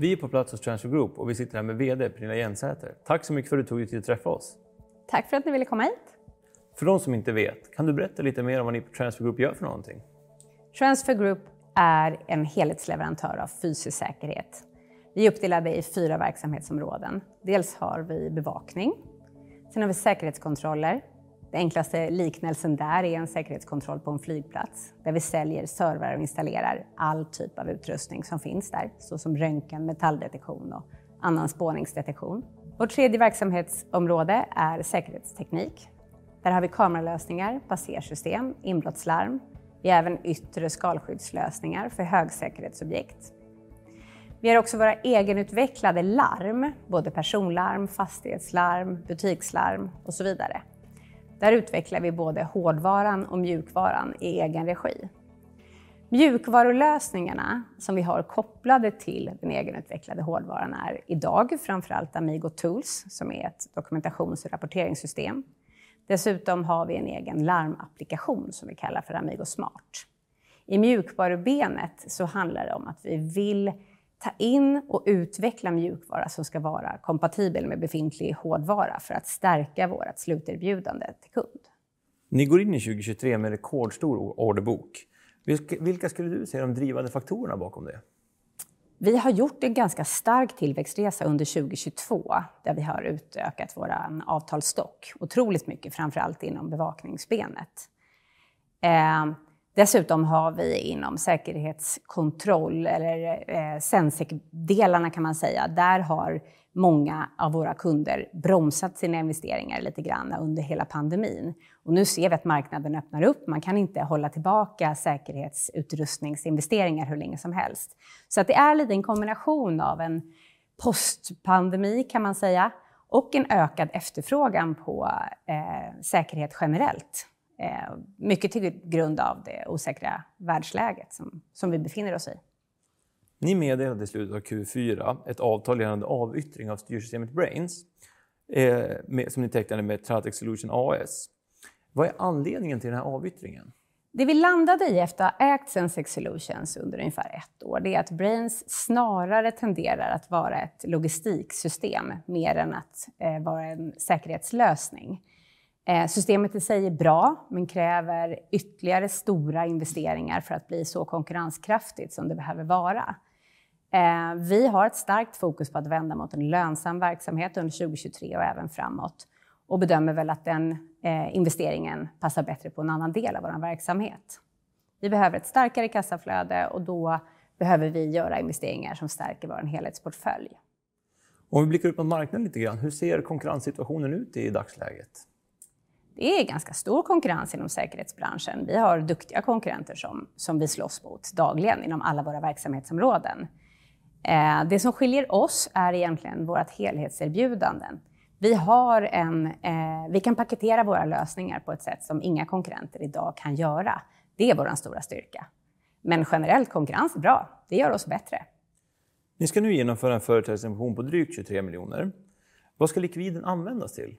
Vi är på plats hos Transfer Group och vi sitter här med VD Pernilla Jensäter. Tack så mycket för att du tog dig tid att träffa oss. Tack för att ni ville komma hit. För de som inte vet, kan du berätta lite mer om vad ni på Transfer Group gör för någonting? Transfer Group är en helhetsleverantör av fysisk säkerhet. Vi är uppdelade i fyra verksamhetsområden. Dels har vi bevakning, sen har vi säkerhetskontroller. Den enklaste liknelsen där är en säkerhetskontroll på en flygplats där vi säljer servrar och installerar all typ av utrustning som finns där, såsom röntgen, metalldetektion och annan spårningsdetektion. Vårt tredje verksamhetsområde är säkerhetsteknik. Där har vi kameralösningar, passersystem, inbrottslarm. Vi har även yttre skalskyddslösningar för högsäkerhetsobjekt. Vi har också våra egenutvecklade larm, både personlarm, fastighetslarm, butikslarm och så vidare. Där utvecklar vi både hårdvaran och mjukvaran i egen regi. Mjukvarulösningarna som vi har kopplade till den egenutvecklade hårdvaran är idag framförallt Amigo Tools som är ett dokumentations och rapporteringssystem. Dessutom har vi en egen larmapplikation som vi kallar för Amigo Smart. I mjukvarubenet så handlar det om att vi vill ta in och utveckla mjukvara som ska vara kompatibel med befintlig hårdvara för att stärka vårt sluterbjudande till kund. Ni går in i 2023 med rekordstor orderbok. Vilka skulle du säga är de drivande faktorerna bakom det? Vi har gjort en ganska stark tillväxtresa under 2022 där vi har utökat vår avtalsstock otroligt mycket, framför allt inom bevakningsbenet. Dessutom har vi inom säkerhetskontroll, eller eh, Sensec-delarna kan man säga, där har många av våra kunder bromsat sina investeringar lite grann under hela pandemin. Och nu ser vi att marknaden öppnar upp. Man kan inte hålla tillbaka säkerhetsutrustningsinvesteringar hur länge som helst. Så att det är lite en kombination av en postpandemi kan man säga och en ökad efterfrågan på eh, säkerhet generellt. Eh, mycket till grund av det osäkra världsläget som, som vi befinner oss i. Ni meddelade i slutet av Q4 ett avtal gällande avyttring av styrsystemet Brains eh, med, som ni tecknade med Tratec Solution AS. Vad är anledningen till den här avyttringen? Det vi landade i efter att ha ägt Sensex Solutions under ungefär ett år, det är att Brains snarare tenderar att vara ett logistiksystem mer än att eh, vara en säkerhetslösning. Eh, systemet i sig är bra, men kräver ytterligare stora investeringar för att bli så konkurrenskraftigt som det behöver vara. Eh, vi har ett starkt fokus på att vända mot en lönsam verksamhet under 2023 och även framåt och bedömer väl att den eh, investeringen passar bättre på en annan del av vår verksamhet. Vi behöver ett starkare kassaflöde och då behöver vi göra investeringar som stärker vår helhetsportfölj. Om vi blickar ut mot marknaden lite grann, hur ser konkurrenssituationen ut i dagsläget? Det är ganska stor konkurrens inom säkerhetsbranschen. Vi har duktiga konkurrenter som, som vi slåss mot dagligen inom alla våra verksamhetsområden. Eh, det som skiljer oss är egentligen vårt helhetserbjudanden. Vi, har en, eh, vi kan paketera våra lösningar på ett sätt som inga konkurrenter idag kan göra. Det är vår stora styrka. Men generellt konkurrens är bra. Det gör oss bättre. Ni ska nu genomföra en företagsemission på drygt 23 miljoner. Vad ska likviden användas till?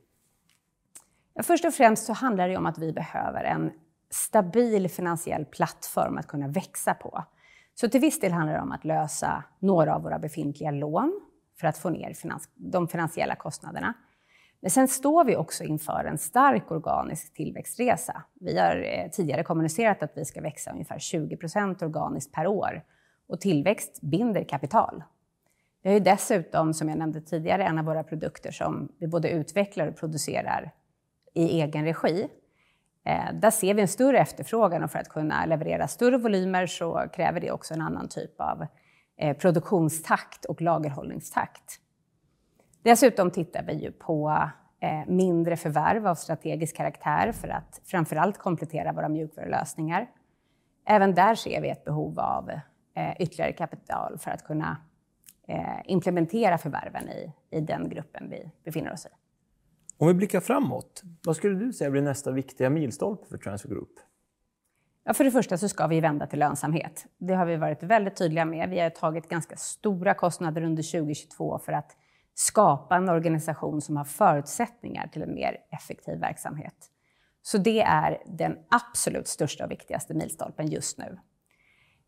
Först och främst så handlar det om att vi behöver en stabil finansiell plattform att kunna växa på. Så till viss del handlar det om att lösa några av våra befintliga lån för att få ner finans de finansiella kostnaderna. Men sen står vi också inför en stark organisk tillväxtresa. Vi har eh, tidigare kommunicerat att vi ska växa ungefär 20 procent organiskt per år och tillväxt binder kapital. Vi har ju dessutom, som jag nämnde tidigare, en av våra produkter som vi både utvecklar och producerar i egen regi. Eh, där ser vi en större efterfrågan och för att kunna leverera större volymer så kräver det också en annan typ av eh, produktionstakt och lagerhållningstakt. Dessutom tittar vi ju på eh, mindre förvärv av strategisk karaktär för att framförallt komplettera våra mjukvarulösningar. Även där ser vi ett behov av ytterligare kapital för att kunna implementera förvärven i, i den gruppen vi befinner oss i. Om vi blickar framåt, vad skulle du säga blir nästa viktiga milstolpe för Transfer Group? Ja, för det första så ska vi vända till lönsamhet. Det har vi varit väldigt tydliga med. Vi har tagit ganska stora kostnader under 2022 för att skapa en organisation som har förutsättningar till en mer effektiv verksamhet. Så det är den absolut största och viktigaste milstolpen just nu.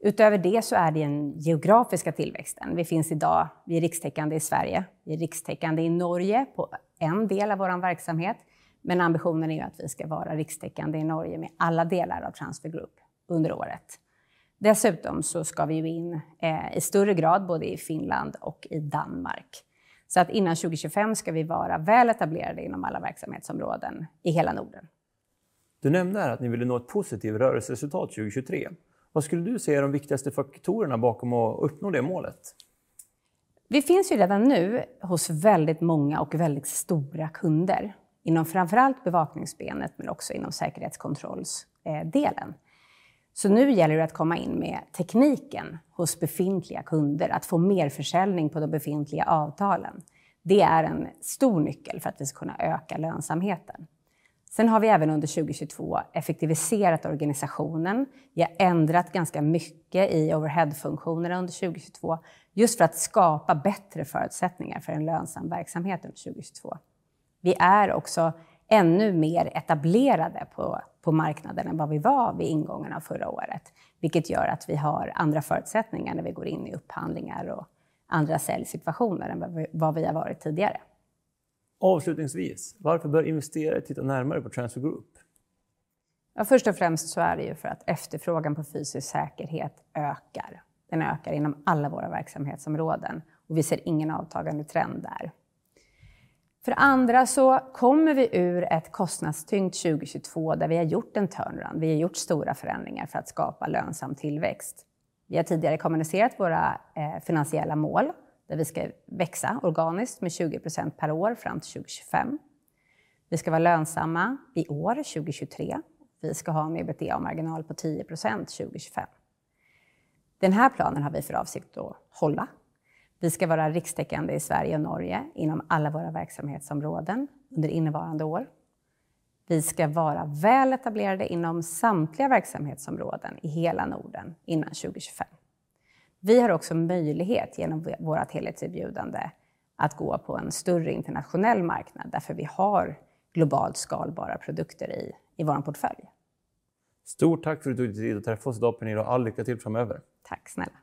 Utöver det så är det den geografiska tillväxten. Vi finns idag, vi är rikstäckande i Sverige, vi är rikstäckande i Norge på en del av vår verksamhet. Men ambitionen är ju att vi ska vara rikstäckande i Norge med alla delar av Transfer Group under året. Dessutom så ska vi ju in eh, i större grad både i Finland och i Danmark. Så att innan 2025 ska vi vara väl etablerade inom alla verksamhetsområden i hela Norden. Du nämnde här att ni ville nå ett positivt rörelseresultat 2023. Vad skulle du säga är de viktigaste faktorerna bakom att uppnå det målet? Vi finns ju redan nu hos väldigt många och väldigt stora kunder inom framförallt bevakningsbenet men också inom säkerhetskontrollsdelen. Så nu gäller det att komma in med tekniken hos befintliga kunder, att få mer försäljning på de befintliga avtalen. Det är en stor nyckel för att vi ska kunna öka lönsamheten. Sen har vi även under 2022 effektiviserat organisationen. Vi har ändrat ganska mycket i overheadfunktionerna under 2022 just för att skapa bättre förutsättningar för en lönsam verksamhet under 2022. Vi är också ännu mer etablerade på, på marknaden än vad vi var vid ingången av förra året. Vilket gör att vi har andra förutsättningar när vi går in i upphandlingar och andra säljsituationer än vad vi, vad vi har varit tidigare. Avslutningsvis, varför bör investerare titta närmare på Transfer Group? Ja, först och främst så är det ju för att efterfrågan på fysisk säkerhet ökar. Den ökar inom alla våra verksamhetsområden och vi ser ingen avtagande trend där. För det andra så kommer vi ur ett kostnadstyngt 2022 där vi har gjort en turnaround. Vi har gjort stora förändringar för att skapa lönsam tillväxt. Vi har tidigare kommunicerat våra eh, finansiella mål där vi ska växa organiskt med 20 procent per år fram till 2025. Vi ska vara lönsamma i år, 2023. Vi ska ha en ebitda-marginal på 10 procent 2025. Den här planen har vi för avsikt att hålla vi ska vara rikstäckande i Sverige och Norge inom alla våra verksamhetsområden under innevarande år. Vi ska vara väl etablerade inom samtliga verksamhetsområden i hela Norden innan 2025. Vi har också möjlighet genom vårt helhetserbjudande att gå på en större internationell marknad därför vi har globalt skalbara produkter i, i vår portfölj. Stort tack för att du tog dig tid att träffa oss idag Pernilla och all lycka till framöver. Tack snälla.